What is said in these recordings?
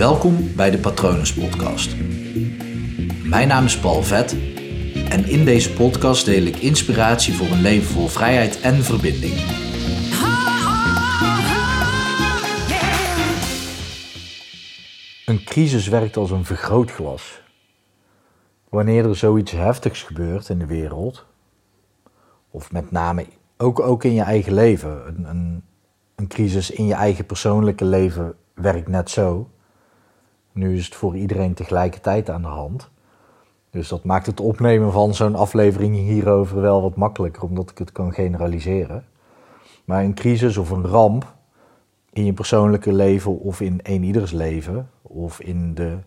Welkom bij de Patronus Podcast. Mijn naam is Paul Vet en in deze podcast deel ik inspiratie voor een leven vol vrijheid en verbinding. Een crisis werkt als een vergrootglas. Wanneer er zoiets heftigs gebeurt in de wereld, of met name ook, ook in je eigen leven, een, een, een crisis in je eigen persoonlijke leven werkt net zo. Nu is het voor iedereen tegelijkertijd aan de hand. Dus dat maakt het opnemen van zo'n aflevering hierover wel wat makkelijker, omdat ik het kan generaliseren. Maar een crisis of een ramp in je persoonlijke leven of in een ieders leven, of in de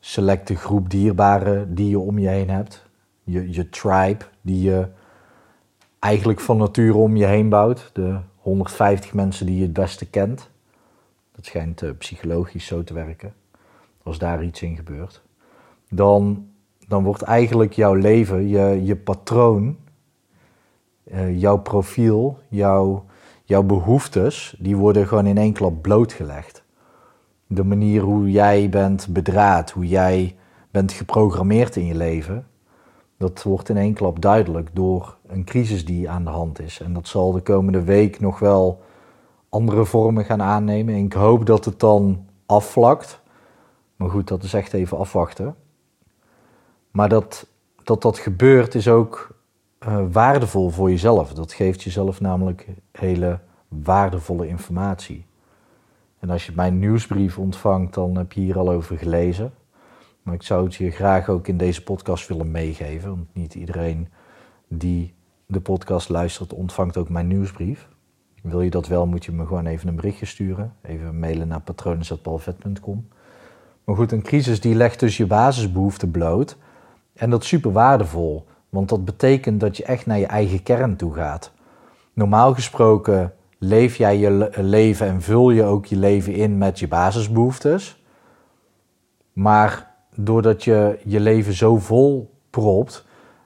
selecte groep dierbaren die je om je heen hebt, je, je tribe die je eigenlijk van nature om je heen bouwt, de 150 mensen die je het beste kent. Dat schijnt uh, psychologisch zo te werken. Als daar iets in gebeurt, dan, dan wordt eigenlijk jouw leven, je, je patroon, uh, jouw profiel, jouw, jouw behoeftes, die worden gewoon in één klap blootgelegd. De manier hoe jij bent bedraad, hoe jij bent geprogrammeerd in je leven, dat wordt in één klap duidelijk door een crisis die aan de hand is. En dat zal de komende week nog wel andere vormen gaan aannemen. ik hoop dat het dan afvlakt. Maar goed, dat is echt even afwachten. Maar dat dat, dat gebeurt is ook uh, waardevol voor jezelf. Dat geeft jezelf namelijk hele waardevolle informatie. En als je mijn nieuwsbrief ontvangt, dan heb je hier al over gelezen. Maar ik zou het je graag ook in deze podcast willen meegeven. Want niet iedereen die de podcast luistert, ontvangt ook mijn nieuwsbrief. Wil je dat wel, moet je me gewoon even een berichtje sturen. Even mailen naar patronen.palvet.com. Maar goed, een crisis die legt dus je basisbehoeften bloot. En dat is super waardevol. Want dat betekent dat je echt naar je eigen kern toe gaat. Normaal gesproken leef jij je leven en vul je ook je leven in met je basisbehoeftes. Maar doordat je je leven zo vol propt,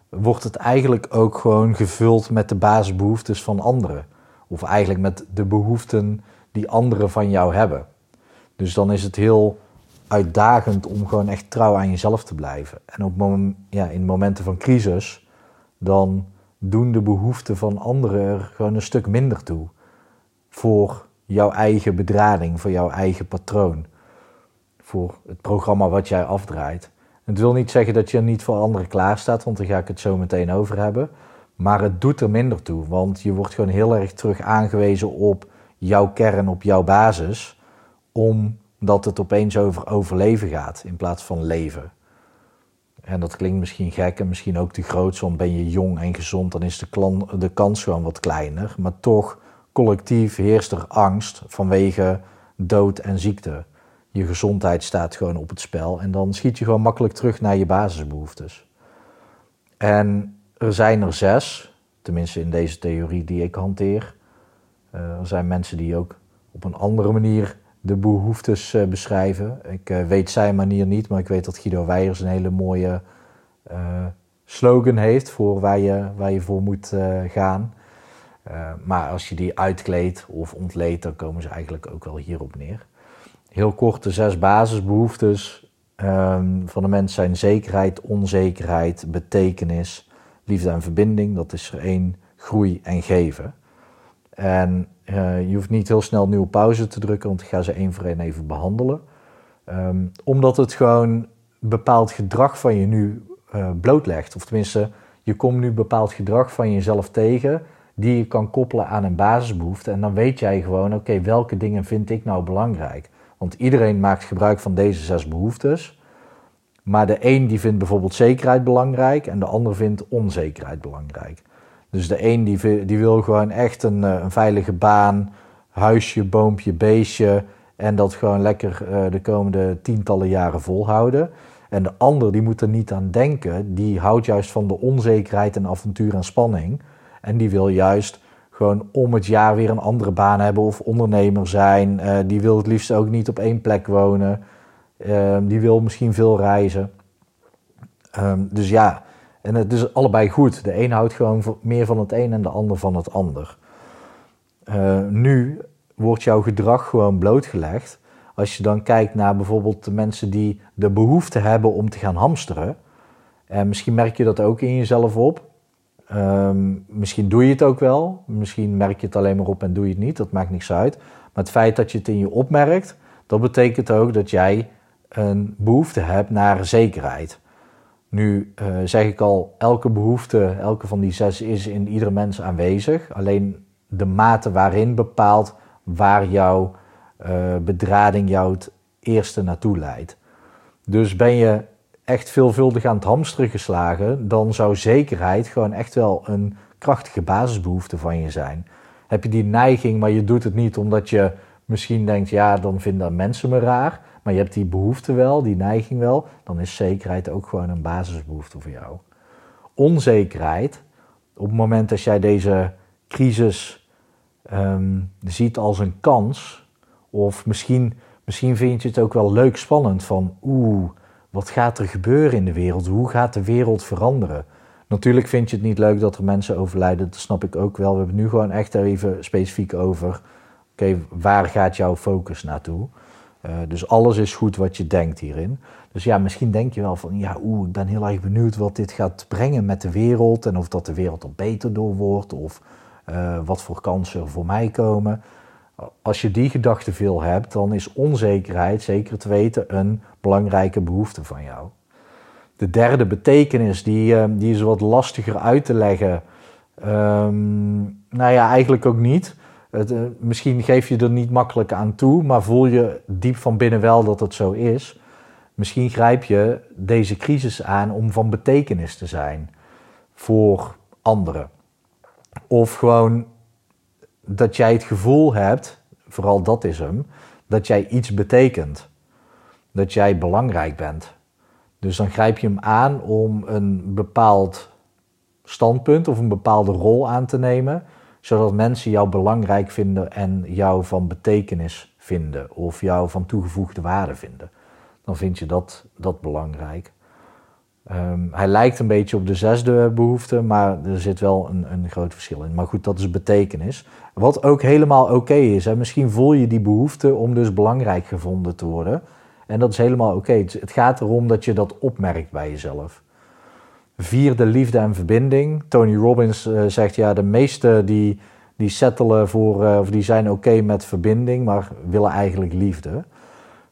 wordt het eigenlijk ook gewoon gevuld met de basisbehoeftes van anderen. Of eigenlijk met de behoeften die anderen van jou hebben. Dus dan is het heel uitdagend om gewoon echt trouw aan jezelf te blijven. En op ja, in momenten van crisis, dan doen de behoeften van anderen er gewoon een stuk minder toe. Voor jouw eigen bedrading, voor jouw eigen patroon. Voor het programma wat jij afdraait. Het wil niet zeggen dat je niet voor anderen klaar staat, want daar ga ik het zo meteen over hebben. Maar het doet er minder toe, want je wordt gewoon heel erg terug aangewezen op jouw kern, op jouw basis, omdat het opeens over overleven gaat in plaats van leven. En dat klinkt misschien gek en misschien ook te groot, want ben je jong en gezond, dan is de, de kans gewoon wat kleiner. Maar toch, collectief heerst er angst vanwege dood en ziekte je gezondheid staat gewoon op het spel. En dan schiet je gewoon makkelijk terug naar je basisbehoeftes. En er zijn er zes, tenminste in deze theorie die ik hanteer. Uh, er zijn mensen die ook op een andere manier de behoeftes uh, beschrijven. Ik uh, weet zijn manier niet, maar ik weet dat Guido Weijers een hele mooie slogan heeft voor waar je, waar je voor moet gaan. maar als je die uitkleedt of ontleedt, dan komen ze eigenlijk ook wel hierop neer heel kort de zes basisbehoeftes um, van de mens zijn zekerheid, onzekerheid, betekenis, liefde en verbinding. Dat is er één, groei en geven. En uh, je hoeft niet heel snel nieuwe pauze te drukken, want ik ga ze één voor één even behandelen. Um, omdat het gewoon bepaald gedrag van je nu uh, blootlegt. Of tenminste, je komt nu bepaald gedrag van jezelf tegen die je kan koppelen aan een basisbehoefte. En dan weet jij gewoon, oké, welke dingen vind ik nou belangrijk? Want iedereen maakt gebruik van deze zes behoeftes. Maar de een die vindt bijvoorbeeld zekerheid belangrijk en de ander vindt onzekerheid belangrijk. Dus de een die, die wil gewoon echt een, eh, een veilige baan, huisje, boompje, beestje en dat gewoon lekker uh, de komende tientallen jaren volhouden. En de ander die moet er niet aan denken, die houdt juist van de onzekerheid en avontuur en spanning. En die wil juist gewoon om het jaar weer een andere baan hebben of ondernemer zijn. Uh, die wil het liefst ook niet op één plek wonen. Uh, die wil misschien veel reizen. Um, dus ja, en het is allebei goed. De een houdt gewoon meer van het een en de ander van het ander. Uh, nu wordt jouw gedrag gewoon blootgelegd als je dan kijkt naar bijvoorbeeld de mensen die de behoefte hebben om te gaan hamsteren. En misschien merk je dat ook in jezelf op. Ehm, misschien doe je het ook wel. Misschien merk je het alleen maar op en doe je het niet. Dat maakt niks uit. Maar het feit dat je het in je opmerkt, dat betekent ook dat jij een behoefte hebt naar zekerheid. Nu uh, zeg ik al, elke behoefte, elke van die zes is in iedere mens aanwezig. Alleen de mate waarin bepaalt waar jouw uh, bedrading jou het eerste naartoe leidt. Dus ben je echt veelvuldig aan het hamsteren geslagen, dan zou zekerheid gewoon echt wel een krachtige basisbehoefte van je zijn. Heb je die neiging, maar je doet het niet omdat je misschien denkt, ja, dan vinden mensen me raar, maar je hebt die behoefte wel, die neiging wel, dan is zekerheid ook gewoon een basisbehoefte voor jou. Onzekerheid, op het moment dat jij deze crisis um, ziet als een kans, of misschien, misschien vind je het ook wel leuk spannend van, oeh, wat gaat er gebeuren in de wereld? Hoe gaat de wereld veranderen? Natuurlijk vind je het niet leuk dat er mensen overlijden, dat snap ik ook wel. We hebben nu gewoon echt even specifiek over, oké, waar gaat jouw focus naartoe? Uh, dus alles is goed wat je denkt hierin. Dus ja, misschien denk je wel van, ja, oeh, ik ben heel erg benieuwd wat dit gaat brengen met de wereld en of dat de wereld er beter door wordt of uh, wat voor kansen er voor mij komen als je die gedachte veel hebt, dan is onzekerheid, zeker te weten, een belangrijke behoefte van jou. De derde betekenis, die, eh, die is wat lastiger uit te leggen. Um, nou ja, eigenlijk ook niet. Uh, misschien geef je er niet makkelijk aan toe, maar voel je diep van binnen wel dat het zo is. Misschien grijp je deze crisis aan om van betekenis te zijn voor anderen. Of gewoon dat jij het gevoel hebt, vooral dat is hem, dat jij iets betekent. Dat jij belangrijk bent. Dus dan grijp je hem aan om een bepaald standpunt of een bepaalde rol aan te nemen, zodat mensen jou belangrijk vinden en jou van betekenis vinden of jou van toegevoegde waarde vinden. Dan vind je dat, dat belangrijk. Um, hij lijkt een beetje op de zesde behoefte, maar er zit wel een, een groot verschil in. Maar goed, dat is betekenis. Wat ook helemaal oké is. Hè. Misschien voel je die behoefte om dus belangrijk gevonden te worden. En dat is helemaal oké. Het, gaat erom dat je dat opmerkt bij jezelf. Vierde, liefde en verbinding. Tony Robbins uh, zegt ja, de meesten die, die settelen voor, uh, of die zijn oké met verbinding, maar willen eigenlijk liefde.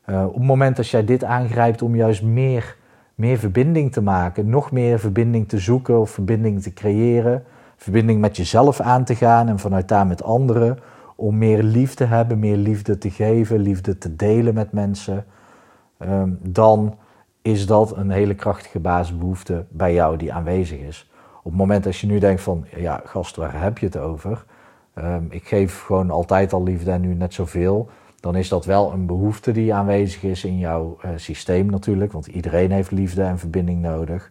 Uh, op het moment dat jij dit aangrijpt om juist meer meer verbinding te maken, nog meer verbinding te zoeken of verbinding te creëren, verbinding met jezelf aan te gaan en vanuit daar met anderen, om meer liefde te hebben, meer liefde te geven, liefde te delen met mensen, um, dan is dat een hele krachtige basisbehoefte bij jou die aanwezig is. Op het moment dat je nu denkt van, ja gast, waar heb je het over? Um, ik geef gewoon altijd al liefde en nu net zoveel dan is dat wel een behoefte die aanwezig is in jouw uh, systeem natuurlijk. Want iedereen heeft liefde en verbinding nodig.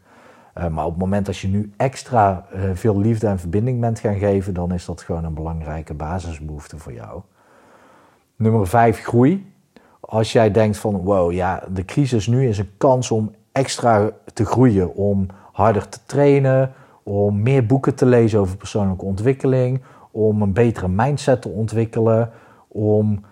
Uh, maar op het moment dat je nu extra uh, veel liefde en verbinding bent gaan geven, dan is dat gewoon een belangrijke basisbehoefte voor jou. Nummer vijf, groei. Als jij denkt van wow, ja, de crisis nu is een kans om extra te groeien, om harder te trainen, om meer boeken te lezen over persoonlijke ontwikkeling, om een betere mindset te ontwikkelen, om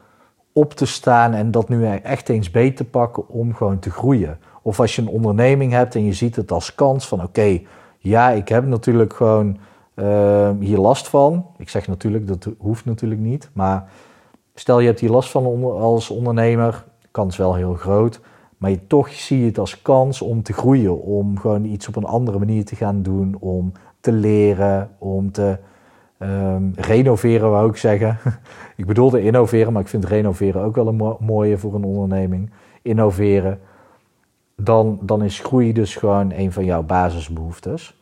op te staan en dat nu echt eens beter te pakken om gewoon te groeien. Of als je een onderneming hebt en je ziet het als kans van oké, ja, ik heb natuurlijk gewoon uh, hier last van. Ik zeg natuurlijk, dat hoeft natuurlijk niet. Maar stel je hebt hier last van als ondernemer, kans wel heel groot. Maar je, toch zie je het als kans om te groeien, om gewoon iets op een andere manier te gaan doen, om te leren, om te Um, renoveren wou ik zeggen. ik bedoelde innoveren, maar ik vind renoveren ook wel een mooie voor een onderneming. Innoveren. Dan, dan is groei dus gewoon een van jouw basisbehoeftes.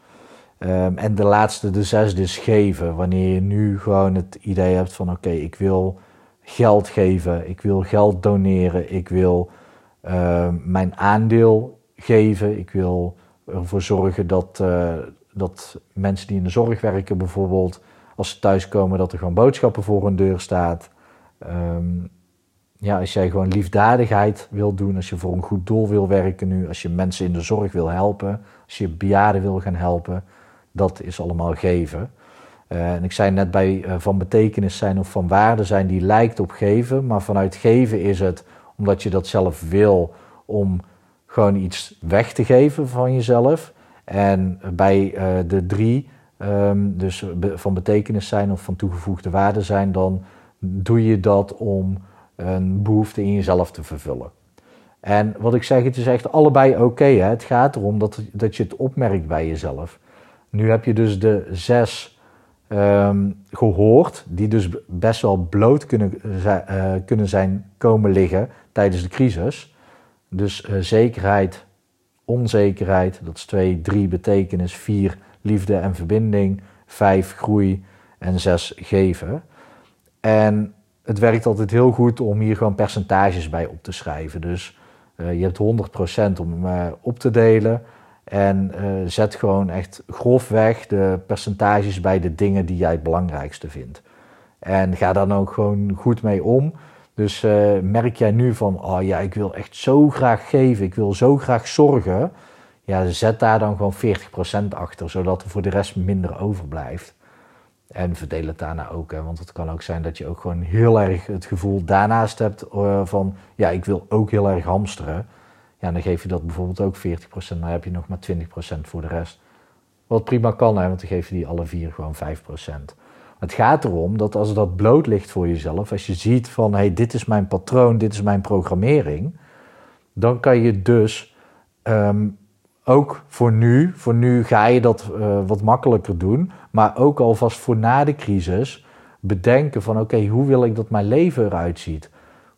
Um, en de laatste, de zesde, is geven. Wanneer je nu gewoon het idee hebt van oké, ik wil geld geven, ik wil geld doneren, ik wil uh, mijn aandeel geven, ik wil ervoor zorgen dat, uh, dat mensen die in de zorg werken bijvoorbeeld als ze thuiskomen, dat er gewoon boodschappen voor hun deur staat. Um, ja, als jij gewoon liefdadigheid wil doen, als je voor een goed doel wil werken nu, als je mensen in de zorg wil helpen, als je bejaarden wil gaan helpen, dat is allemaal geven. Uh, en ik zei net bij uh, van betekenis zijn of van waarde zijn, die lijkt op geven, maar vanuit geven is het omdat je dat zelf wil om gewoon iets weg te geven van jezelf. En bij uh, de drie, um, dus van betekenis zijn of van toegevoegde waarde zijn, dan doe je dat om een behoefte in jezelf te vervullen. En wat ik zeg, het is echt allebei oké. het gaat erom dat, dat je het opmerkt bij jezelf. Nu heb je dus de zes um, gehoord, die dus best wel bloot kunnen, uh, kunnen zijn komen liggen tijdens de crisis. Dus uh, zekerheid, onzekerheid, dat is twee, drie betekenis, vier liefde en verbinding, vijf groei en zes geven. En het werkt altijd heel goed om hier gewoon percentages bij op te schrijven. Dus uh, je hebt 100% om op te delen. En uh, zet gewoon echt grofweg de percentages bij de dingen die jij het belangrijkste vindt. En ga daar dan ook gewoon goed mee om. Dus merk jij nu van, oh ja, ik wil echt zo graag geven, ik wil zo graag zorgen. Ja, zet daar dan gewoon 40% achter, zodat er voor de rest minder overblijft. En verdeel het daarna ook. Hè, want het kan ook zijn dat je ook gewoon heel erg het gevoel daarnaast hebt uh, van... ja, ik wil ook heel erg hamsteren. Ja, dan geef je dat bijvoorbeeld ook 40%. Dan heb je nog maar 20% voor de rest. Wat prima kan, hè, want dan geef je die alle vier gewoon 5%. Het gaat erom dat als dat bloot ligt voor jezelf... als je ziet van, hé, hey, dit is mijn patroon, dit is mijn programmering... dan kan je dus... Um, ook voor nu, voor nu ga je dat uh, wat makkelijker doen, maar ook alvast voor na de crisis bedenken van oké, hoe wil ik dat mijn leven eruit ziet?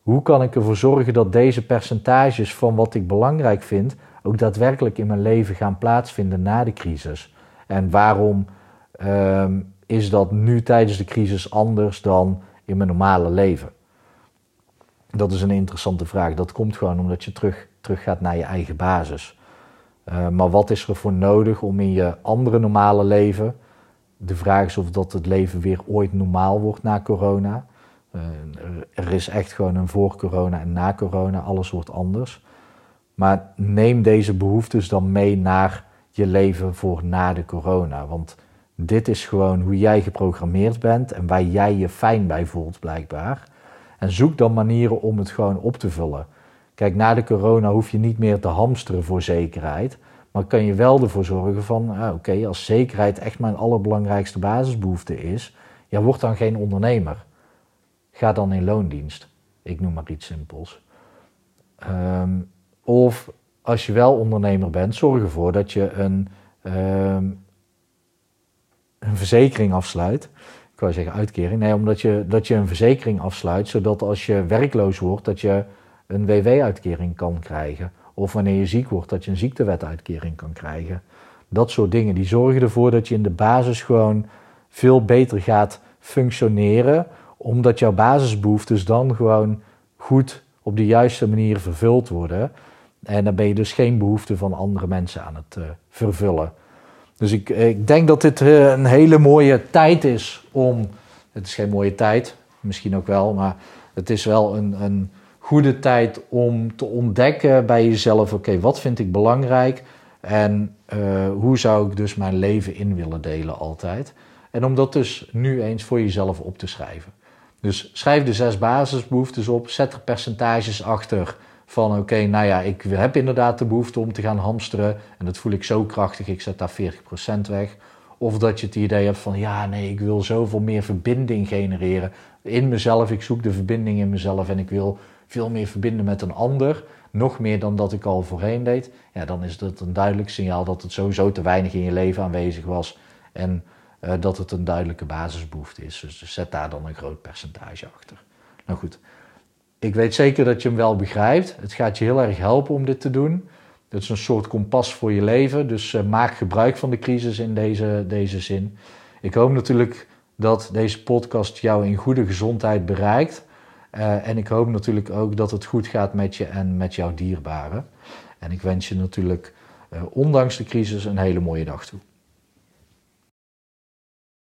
Hoe kan ik ervoor zorgen dat deze percentages van wat ik belangrijk vind ook daadwerkelijk in mijn leven gaan plaatsvinden na de crisis? En waarom uh, is dat nu tijdens de crisis anders dan in mijn normale leven? Dat is een interessante vraag. Dat komt gewoon omdat je terug, terug gaat naar je eigen basis. Uh, maar wat is er voor nodig om in je andere normale leven, de vraag is of dat het leven weer ooit normaal wordt na corona. Uh, er is echt gewoon een voor corona en na corona, alles wordt anders. Maar neem deze behoeftes dan mee naar je leven voor na de corona. Want dit is gewoon hoe jij geprogrammeerd bent en waar jij je fijn bij voelt, blijkbaar. En zoek dan manieren om het gewoon op te vullen. Kijk, na de corona hoef je niet meer te hamsteren voor zekerheid. Maar kan je wel ervoor zorgen van, ah, oké, als zekerheid echt mijn allerbelangrijkste basisbehoefte is, ja, word dan geen ondernemer. Ga dan in loondienst. Ik noem maar iets simpels. Um, of als je wel ondernemer bent, zorg ervoor dat je een, um, een verzekering afsluit. Ik wou zeggen uitkering. Nee, omdat je, dat je een verzekering afsluit, zodat als je werkloos wordt, dat je een WW-uitkering kan krijgen. Of wanneer je ziek wordt, dat je een ziektewetuitkering kan krijgen. Dat soort dingen. Die zorgen ervoor dat je in de basis gewoon veel beter gaat functioneren. Omdat jouw basisbehoeftes dan gewoon goed op de juiste manier vervuld worden. En dan ben je dus geen behoefte van andere mensen aan het uh, vervullen. Dus ik, ik denk dat dit uh, een hele mooie tijd is om. Het is geen mooie tijd, misschien ook wel, maar het is wel een, een goede tijd om te ontdekken bij jezelf: oké, wat vind ik belangrijk en uh, hoe zou ik dus mijn leven in willen delen altijd. En om dat dus nu eens voor jezelf op te schrijven. Dus schrijf de zes basisbehoeftes op, zet er percentages achter van oké, nou ja, ik heb inderdaad de behoefte om te gaan hamsteren en dat voel ik zo krachtig, ik zet daar 40% weg. Of dat je het idee hebt van ja, nee, ik wil zoveel meer verbinding genereren in mezelf. Ik zoek de verbinding in mezelf en ik wil veel meer verbinden met een ander, nog meer dan dat ik al voorheen deed, ja, dan is dat een duidelijk signaal dat het sowieso te weinig in je leven aanwezig was en uh, dat het een duidelijke basisbehoefte is. Dus, zet daar dan een groot percentage achter. Nou goed, ik weet zeker dat je hem wel begrijpt. Het gaat je heel erg helpen om dit te doen. Het is een soort kompas voor je leven, dus uh, maak gebruik van de crisis in deze, deze zin. Ik hoop natuurlijk dat deze podcast jou in goede gezondheid bereikt. Uh, en ik hoop natuurlijk ook dat het goed gaat met je en met jouw dierbaren. En ik wens je natuurlijk, ondanks de crisis, een hele mooie dag toe.